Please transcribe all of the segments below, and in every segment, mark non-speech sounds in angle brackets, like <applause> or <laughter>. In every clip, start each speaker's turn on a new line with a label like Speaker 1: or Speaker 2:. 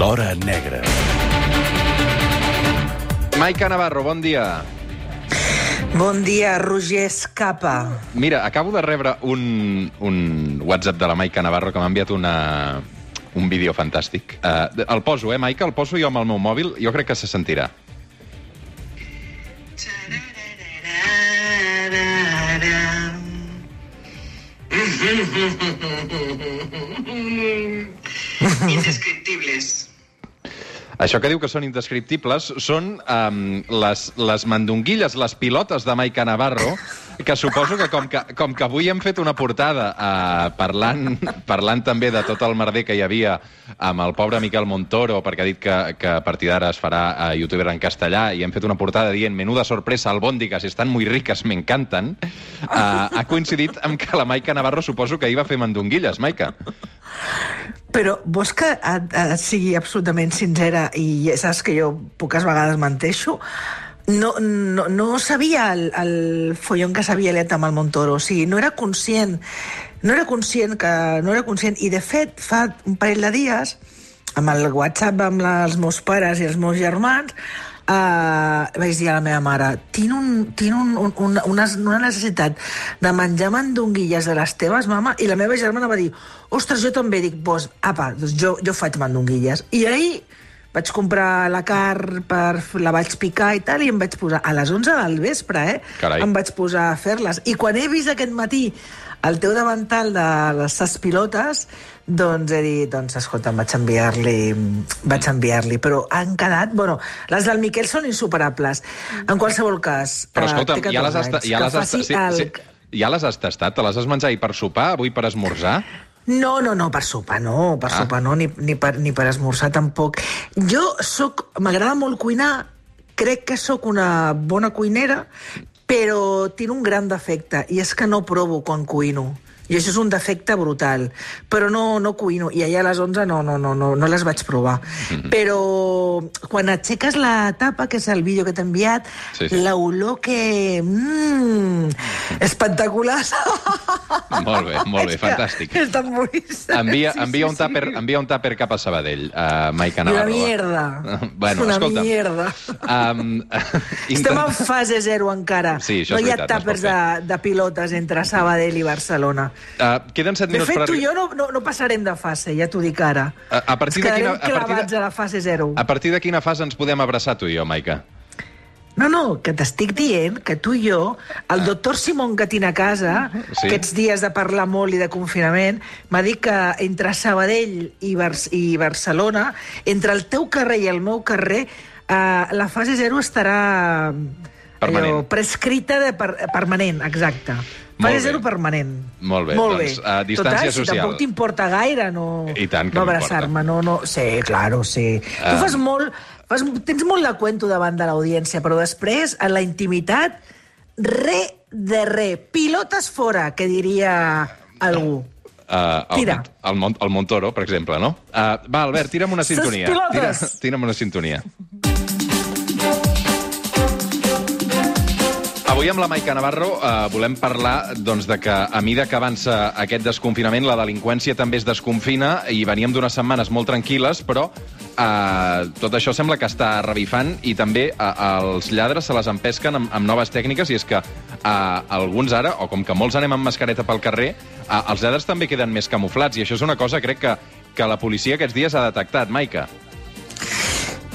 Speaker 1: L'Hora Negra.
Speaker 2: Maica Navarro, bon dia.
Speaker 3: Bon dia, Roger Escapa.
Speaker 2: Mira, acabo de rebre un, un WhatsApp de la Maica Navarro que m'ha enviat una, un vídeo fantàstic. Uh, el poso, eh, Maica? El poso jo amb el meu mòbil. Jo crec que se sentirà.
Speaker 4: Indescriptibles.
Speaker 2: Això que diu que són indescriptibles són um, les, les mandonguilles, les pilotes de Maica Navarro, que suposo que com que, com que avui hem fet una portada uh, parlant, <laughs> parlant també de tot el merder que hi havia amb el pobre Miquel Montoro, perquè ha dit que, que a partir d'ara es farà uh, youtuber en castellà, i hem fet una portada dient menuda sorpresa, albòndigues, estan muy ricas, me encanten, uh, ha coincidit amb que la Maica Navarro suposo que ahir va fer mandonguilles, Maica.
Speaker 3: Però vols que et, et sigui absolutament sincera i ja saps que jo poques vegades menteixo? No, no, no sabia el, el follon que s'havia liat amb el Montoro. O sigui, no era conscient. No era conscient que... No era conscient. I, de fet, fa un parell de dies, amb el WhatsApp amb els meus pares i els meus germans, Uh, vaig dir a la meva mare tinc, un, tinc un, un, una, una necessitat de menjar mandonguilles de les teves, mama, i la meva germana va dir ostres, jo també dic, pues, apa, doncs jo, jo faig mandonguilles. I ahir vaig comprar la carn, per, la vaig picar i tal, i em vaig posar, a les 11 del vespre, eh?
Speaker 2: Carai.
Speaker 3: Em vaig posar a fer-les. I quan he vist aquest matí el teu davantal de les ses pilotes, doncs he dit, doncs, escolta, vaig enviar-li, vaig enviar-li, però han quedat, bueno, les del Miquel són insuperables. En qualsevol cas...
Speaker 2: Però
Speaker 3: eh,
Speaker 2: escolta,
Speaker 3: té
Speaker 2: ja les
Speaker 3: 14
Speaker 2: has,
Speaker 3: anys,
Speaker 2: ja les has, sí,
Speaker 3: el-
Speaker 2: sí, ja les has tastat? Te les has menjat ahir per sopar, avui per esmorzar?
Speaker 3: No, no, no, per sopar no, per
Speaker 2: Ah.
Speaker 3: sopar no, ni, ni, per, ni per esmorzar tampoc. Jo sóc, m'agrada molt cuinar, crec que sóc una bona cuinera, però tinc un gran defecte, i és que no provo quan cuino. I això és un defecte brutal. Però no, no cuino. I allà a les 11 no, no, no, no, no les vaig provar. Però quan aixeques la tapa, que és el vídeo que t'he enviat,
Speaker 2: Sí, sí.
Speaker 3: l'olor que... Mmm, espectacular. <laughs>
Speaker 2: Molt bé, molt bé,
Speaker 3: És
Speaker 2: fantàstic.
Speaker 3: Estan boníssims.
Speaker 2: Envia,
Speaker 3: Sí,
Speaker 2: envia,
Speaker 3: sí,
Speaker 2: un tàper,
Speaker 3: sí.
Speaker 2: envia un tàper cap a Sabadell, uh, Maica
Speaker 3: una
Speaker 2: Navarro. va.
Speaker 3: mierda. <laughs>
Speaker 2: Bueno,
Speaker 3: una
Speaker 2: escolta.
Speaker 3: mierda.
Speaker 2: Um, <laughs>
Speaker 3: Estem en fase zero encara.
Speaker 2: Sí,
Speaker 3: no
Speaker 2: és
Speaker 3: hi ha
Speaker 2: no
Speaker 3: tàpers
Speaker 2: pot
Speaker 3: de, de pilotes entre Sabadell i Barcelona.
Speaker 2: Uh, queden 7
Speaker 3: De
Speaker 2: minuts
Speaker 3: fet,
Speaker 2: per
Speaker 3: tu i jo no, no, no passarem de fase, ja t'ho dic ara.
Speaker 2: A, a partir
Speaker 3: Ens
Speaker 2: de quina, a partir
Speaker 3: clavats
Speaker 2: de,
Speaker 3: a la fase zero.
Speaker 2: a partir de quina fase ens podem abraçar tu i jo, Maica?
Speaker 3: No, no, que t'estic dient que tu i jo, el doctor Simón que tinc a casa.
Speaker 2: Sí.
Speaker 3: aquests dies de parlar molt i de confinament, m'ha dit que entre Sabadell i, Bar i Barcelona, entre el teu carrer i el meu carrer, eh, la fase zero estarà
Speaker 2: Permanent.
Speaker 3: allò, prescrita de per, permanent, exacte. Fase zero permanent.
Speaker 2: Molt bé,
Speaker 3: Molt
Speaker 2: doncs,
Speaker 3: bé.
Speaker 2: a distància
Speaker 3: Total, si
Speaker 2: social.
Speaker 3: tampoc t'importa gaire no,
Speaker 2: I tant
Speaker 3: no abraçar-me. No, no, sí, claro, sí.
Speaker 2: Ah.
Speaker 3: Tu fas molt... Fas, tens molt de cuento davant de l'audiència, però després, en la intimitat, re de re. Pilotes fora, que diria algú.
Speaker 2: Uh, el,
Speaker 3: Tira.
Speaker 2: El, Mon el Montoro, per exemple, no? Uh, va, Albert, tira'm una sintonia. Tira, tira'm una sintonia. Avui amb la Maica Navarro eh, volem parlar doncs, de que a mida que avança aquest desconfinament la delinqüència també es desconfina i veníem d'unes setmanes molt tranquil·les, però eh, tot això sembla que està revifant i també eh, els lladres se les empesquen amb, amb noves tècniques i és que eh, alguns ara, o com que molts anem amb mascareta pel carrer, eh, els lladres també queden més camuflats i això és una cosa crec que, que la policia aquests dies ha detectat, Maica.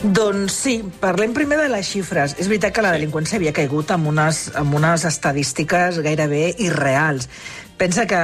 Speaker 3: Doncs sí, parlem primer de les xifres. És veritat que la delinqüència havia caigut amb unes, amb unes estadístiques gairebé irreals. Pensa que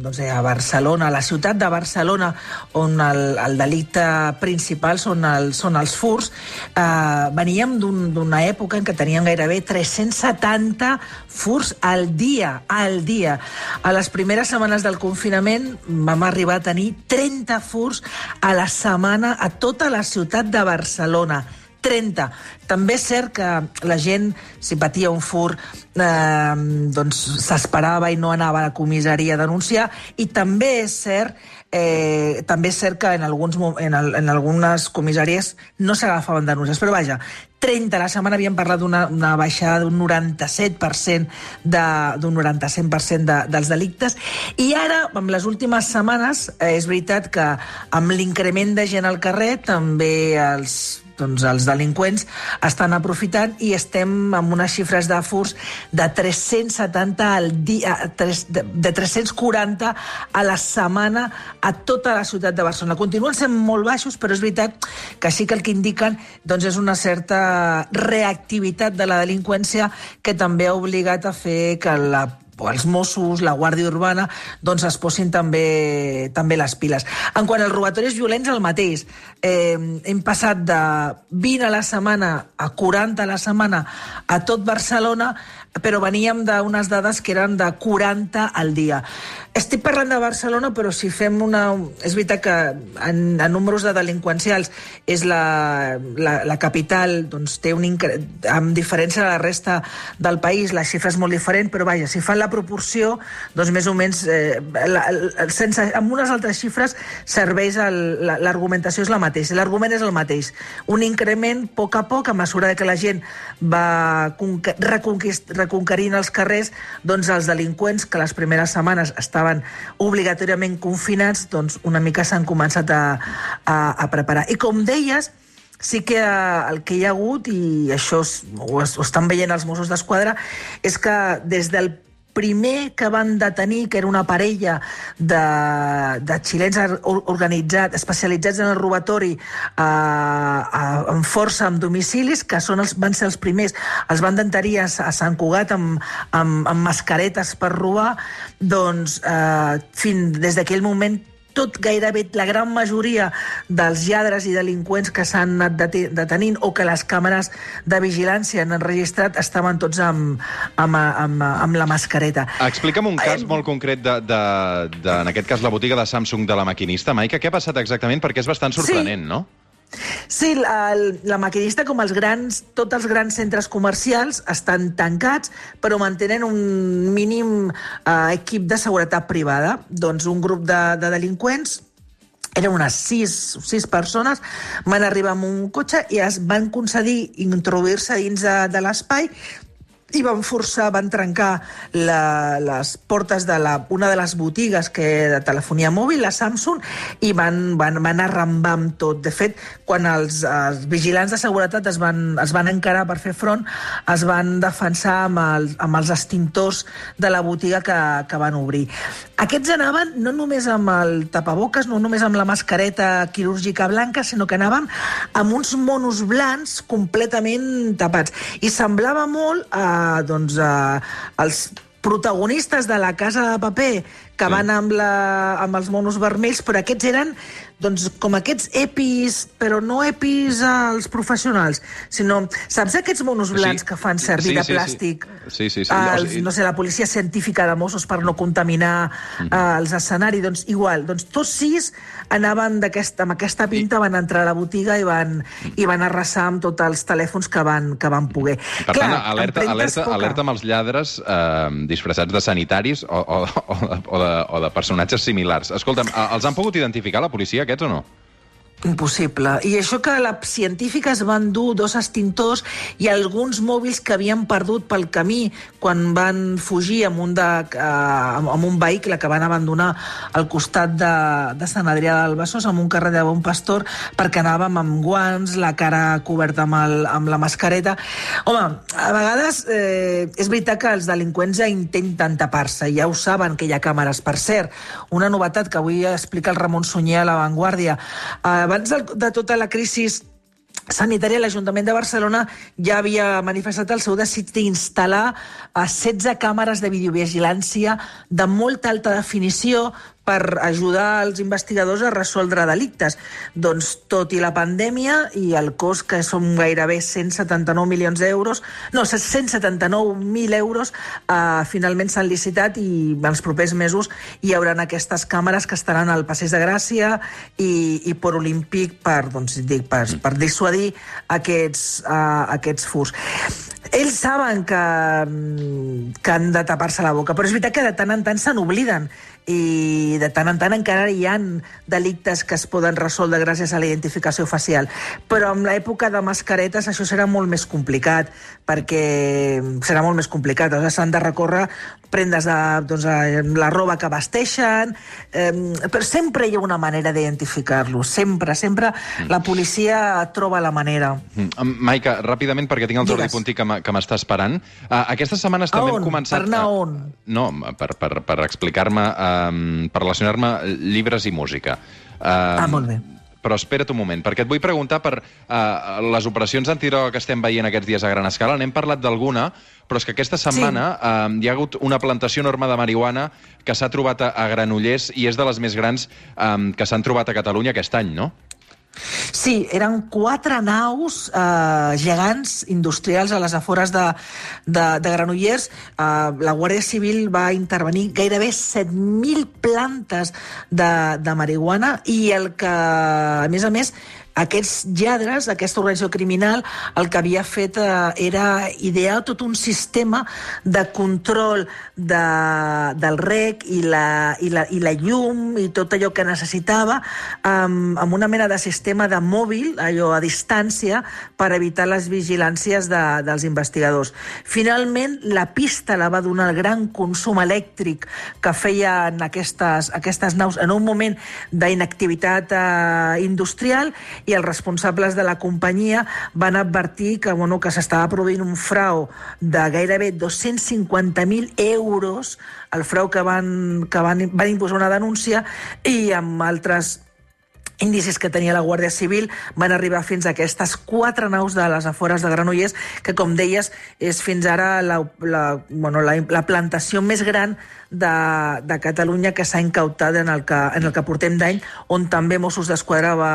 Speaker 3: doncs, a Barcelona, a la ciutat de Barcelona, on el, el delicte principal són, el, són els furs, eh, veníem d'un- d'una època en què teníem gairebé 370 furs al dia, al dia. A les primeres setmanes del confinament vam arribar a tenir 30 furs a la setmana a tota la ciutat de Barcelona. 30. També és cert que la gent, si patia un fur, eh, doncs s'esperava i no anava a la comissaria a denunciar, i també és cert eh, també és cert que en, alguns, en, el, en algunes comissàries no s'agafaven denúncies, però vaja, 30 la setmana havíem parlat d'una una baixada d'un 97% d'un 97% de, dels delictes. I ara, amb les últimes setmanes, eh, és veritat que amb l'increment de gent al carrer també els doncs els delinqüents estan aprofitant i estem amb unes xifres de furs de 370 al dia, de 340 a la setmana a tota la ciutat de Barcelona. Continuen sent molt baixos, però és veritat que sí que el que indiquen doncs, és una certa reactivitat de la delinqüència que també ha obligat a fer que la o els Mossos, la Guàrdia Urbana, doncs es posin també, també les piles. En quant als robatoris violents, el mateix. Eh, hem passat de 20 a la setmana a 40 a la setmana a tot Barcelona, però veníem d'unes dades que eren de 40 al dia. Estic parlant de Barcelona, però si fem una... És veritat que en, en números de delinqüencials és la, la, la capital, doncs té un incre... amb diferència de la resta del país, la xifra és molt diferent, però vaja, si fan la proporció, doncs més o menys, eh, la, la, sense, amb unes altres xifres, serveix l'argumentació és la mateixa. L'argument és el mateix. Un increment, a poc a poc, a mesura que la gent va reconquerint els carrers, doncs els delinqüents que les primeres setmanes estaven obligatòriament confinats, doncs una mica s'han començat a, a, a preparar. I com deies, sí que el que hi ha hagut, i això ho, ho estan veient els Mossos d'Esquadra, és que des del primer que van detenir, que era una parella de, de xilens organitzats, especialitzats en el robatori eh, en força amb domicilis, que són els, van ser els primers. Els van detenir a, a Sant Cugat amb, amb, amb mascaretes per robar, doncs eh, fins des d'aquell moment tot gairebé la gran majoria dels lladres i delinqüents que s'han anat detenint o que les càmeres de vigilància han enregistrat estaven tots amb, amb, amb, amb la mascareta.
Speaker 2: Explica'm un cas eh... molt concret de, de, de, en aquest cas, la botiga de Samsung de la maquinista. Maica, què ha passat exactament? Perquè és bastant sorprenent, sí. no?
Speaker 3: Sí, la, la maquinista, com els grans, tots els grans centres comercials, estan tancats, però mantenen un mínim eh, equip de seguretat privada. Doncs un grup de, de delinqüents eren unes sis, sis persones, van arribar amb un cotxe i es van concedir introduir-se dins de, de l'espai i van forçar, van trencar la, les portes de la, una de les botigues que de telefonia mòbil, la Samsung, i van, van, van arrambar amb tot. De fet, quan els, els vigilants de seguretat es van, es van encarar per fer front, es van defensar amb, el, amb els extintors de la botiga que, que van obrir. Aquests anaven no només amb el tapaboques, no només amb la mascareta quirúrgica blanca, sinó que anaven amb uns monos blancs completament tapats. I semblava molt doncs, eh, els protagonistes de la Casa de Paper que van amb, la, amb els monos vermells, però aquests eren doncs, com aquests epis, però no epis als professionals, sinó, saps aquests monos blancs sí, que fan servir sí, de plàstic?
Speaker 2: Sí, sí, sí.
Speaker 3: Els, no sé, la policia científica de Mossos per no contaminar mm -hmm. els escenaris, doncs igual. Doncs tots sis anaven aquesta, amb aquesta pinta, van entrar a la botiga i van, i van arrasar amb tots els telèfons que van, que van poder.
Speaker 2: Per Clar, tant, alerta, alerta, alerta amb els lladres eh, disfressats de sanitaris o, o, o, o, de, o de personatges similars. Escolta'm, els han pogut identificar la policia aquests o no?
Speaker 3: Impossible. I això que les científiques van dur dos extintors i alguns mòbils que havien perdut pel camí quan van fugir amb un, de, uh, amb un vehicle que van abandonar al costat de, de Sant Adrià del Besòs, amb un carrer de Bon Pastor, perquè anàvem amb guants, la cara coberta amb, el, amb la mascareta. Home, a vegades eh, és veritat que els delinqüents ja intenten tapar-se, ja ho saben que hi ha càmeres. Per cert, una novetat que avui explica el Ramon Sunyer a La Vanguardia. Eh, abans de, de tota la crisi sanitària, l'Ajuntament de Barcelona ja havia manifestat el seu desig d'instal·lar 16 càmeres de videovigilància de molta alta definició per ajudar els investigadors a resoldre delictes. Doncs tot i la pandèmia i el cost, que són gairebé 179 milions d'euros, no, 179.000 euros, eh, finalment s'han licitat i en els propers mesos hi haurà aquestes càmeres que estaran al Passeig de Gràcia i, i per Olímpic per, doncs, dic, per, per dissuadir aquests, uh, aquests furs. Ells saben que, que han de tapar-se la boca, però és veritat que de tant en tant se n'obliden i de tant en tant encara hi han delictes que es poden resoldre gràcies a la identificació facial. Però en l'època de mascaretes això serà molt més complicat, perquè serà molt més complicat. S'han de recórrer prendes de doncs, la roba que vesteixen, eh, però sempre hi ha una manera d'identificar-los, sempre, sempre mm. la policia troba la manera.
Speaker 2: Mm. Maica, ràpidament, perquè tinc el Jordi Puntí que m'està esperant. Uh, aquestes setmanes també
Speaker 3: on?
Speaker 2: hem començat...
Speaker 3: Per anar a on?
Speaker 2: No, per, per, per explicar-me, um, per relacionar-me llibres i música.
Speaker 3: Uh, ah, molt bé
Speaker 2: però espera't un moment, perquè et vull preguntar per uh, les operacions antidroga que estem veient aquests dies a gran escala. N'hem parlat d'alguna, però és que aquesta setmana sí. uh, hi ha hagut una plantació enorme de marihuana que s'ha trobat a, a Granollers i és de les més grans um, que s'han trobat a Catalunya aquest any, no?
Speaker 3: Sí, eren quatre naus eh, gegants industrials a les afores de, de, de Granollers. Eh, la Guàrdia Civil va intervenir gairebé 7.000 plantes de, de marihuana i el que, a més a més, aquests lladres, aquesta organització criminal, el que havia fet eh, era idear tot un sistema de control de, del rec i la, i, la, i la llum i tot allò que necessitava amb, amb una mena de sistema de mòbil, allò a distància, per evitar les vigilàncies de, dels investigadors. Finalment, la pista la va donar el gran consum elèctric que feien aquestes, aquestes naus en un moment d'inactivitat eh, industrial i els responsables de la companyia van advertir que, bueno, que s'estava produint un frau de gairebé 250.000 euros, el frau que van, que van, van imposar una denúncia i amb altres indicis que tenia la Guàrdia Civil van arribar fins a aquestes quatre naus de les afores de Granollers, que, com deies, és fins ara la, la, bueno, la, la plantació més gran de, de Catalunya que s'ha incautat en el que, en el que portem d'any, on també Mossos d'Esquadra va,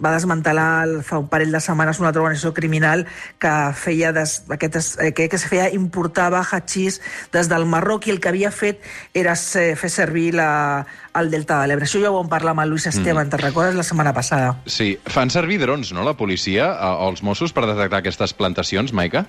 Speaker 3: va desmantelar el, fa un parell de setmanes una altra organització criminal que feia des, aquest, que, que se feia importava hachís des del Marroc i el que havia fet era ser, fer servir la, el Delta de l'Ebre. Això ja ho vam parlar amb el Lluís Esteban, mm. te'n recordes, la setmana passada?
Speaker 2: Sí. Fan servir drons, no?, la policia o els Mossos per detectar aquestes plantacions, Maica?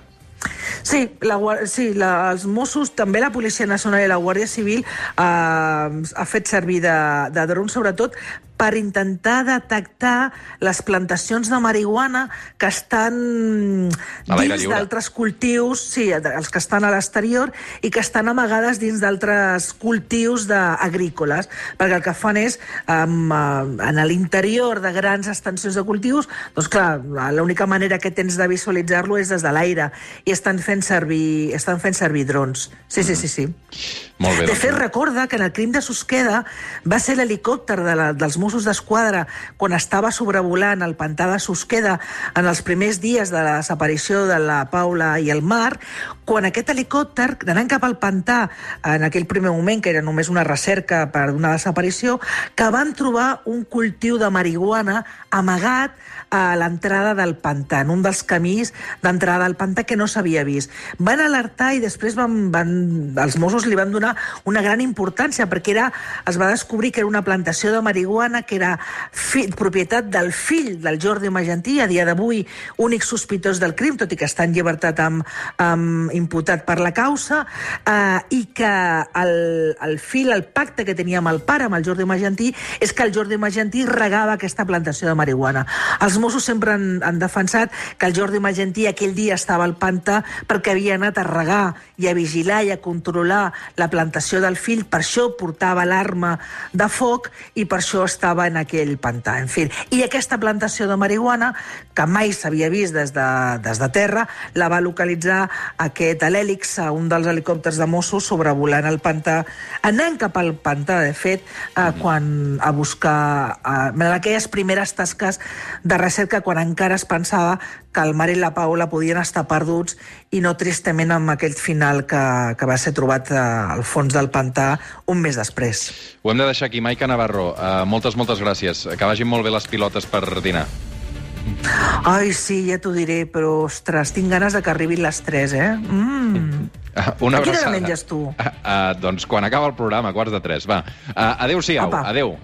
Speaker 3: Sí, la, sí la, els Mossos, també la Policia Nacional i la Guàrdia Civil eh, ha fet servir de, de drons, sobretot per intentar detectar les plantacions de marihuana que estan dins d'altres cultius, sí, els que estan a l'exterior, i que estan amagades dins d'altres cultius agrícoles, perquè el que fan és, um, en l'interior de grans extensions de cultius, doncs clar, l'única manera que tens de visualitzar-lo és des de l'aire, i estan fent servir, estan fent servir drons. Sí, sí, sí, sí.
Speaker 2: Molt bé,
Speaker 3: de fet, doncs. recorda que en el crim de Susqueda va ser l'helicòpter de la, dels Mossos Mossos d'Esquadra quan estava sobrevolant el pantà de Susqueda en els primers dies de la desaparició de la Paula i el Mar, quan aquest helicòpter, anant cap al pantà, en aquell primer moment, que era només una recerca per una desaparició, que van trobar un cultiu de marihuana amagat a l'entrada del pantà, en un dels camins d'entrada al pantà que no s'havia vist. Van alertar i després van, van, els Mossos li van donar una gran importància perquè era, es va descobrir que era una plantació de marihuana que era fi, propietat del fill del Jordi Magentí, a dia d'avui únic sospitós del crim, tot i que està en llibertat amb, amb imputat per la causa, eh, i que el, el fill, el pacte que tenia amb el pare, amb el Jordi Magentí, és que el Jordi Magentí regava aquesta plantació de marihuana. Els Mossos sempre han, han defensat que el Jordi Magentí aquell dia estava al pantà perquè havia anat a regar i a vigilar i a controlar la plantació del fill, per això portava l'arma de foc i per això estava en aquell pantà. En fi, i aquesta plantació de marihuana, que mai s'havia vist des de, des de terra, la va localitzar aquest Alèlix, un dels helicòpters de Mossos, sobrevolant el pantà, anant cap al pantà, de fet, eh, quan a buscar eh, en aquelles primeres tasques de que quan encara es pensava que el Mar i la Paula podien estar perduts i no tristament amb aquell final que, que va ser trobat eh, al fons del pantà un mes després.
Speaker 2: Ho hem de deixar aquí. Maica Navarro, uh, moltes, moltes gràcies. Que vagin molt bé les pilotes per dinar.
Speaker 3: Ai, sí, ja t'ho diré, però, ostres, tinc ganes de que arribin les 3, eh? Mm.
Speaker 2: Uh, una
Speaker 3: A quina hora
Speaker 2: abraçada.
Speaker 3: menges tu?
Speaker 2: Uh, uh, doncs quan acaba el programa, quarts de tres, va. Uh, adéu-siau, adéu, adéu.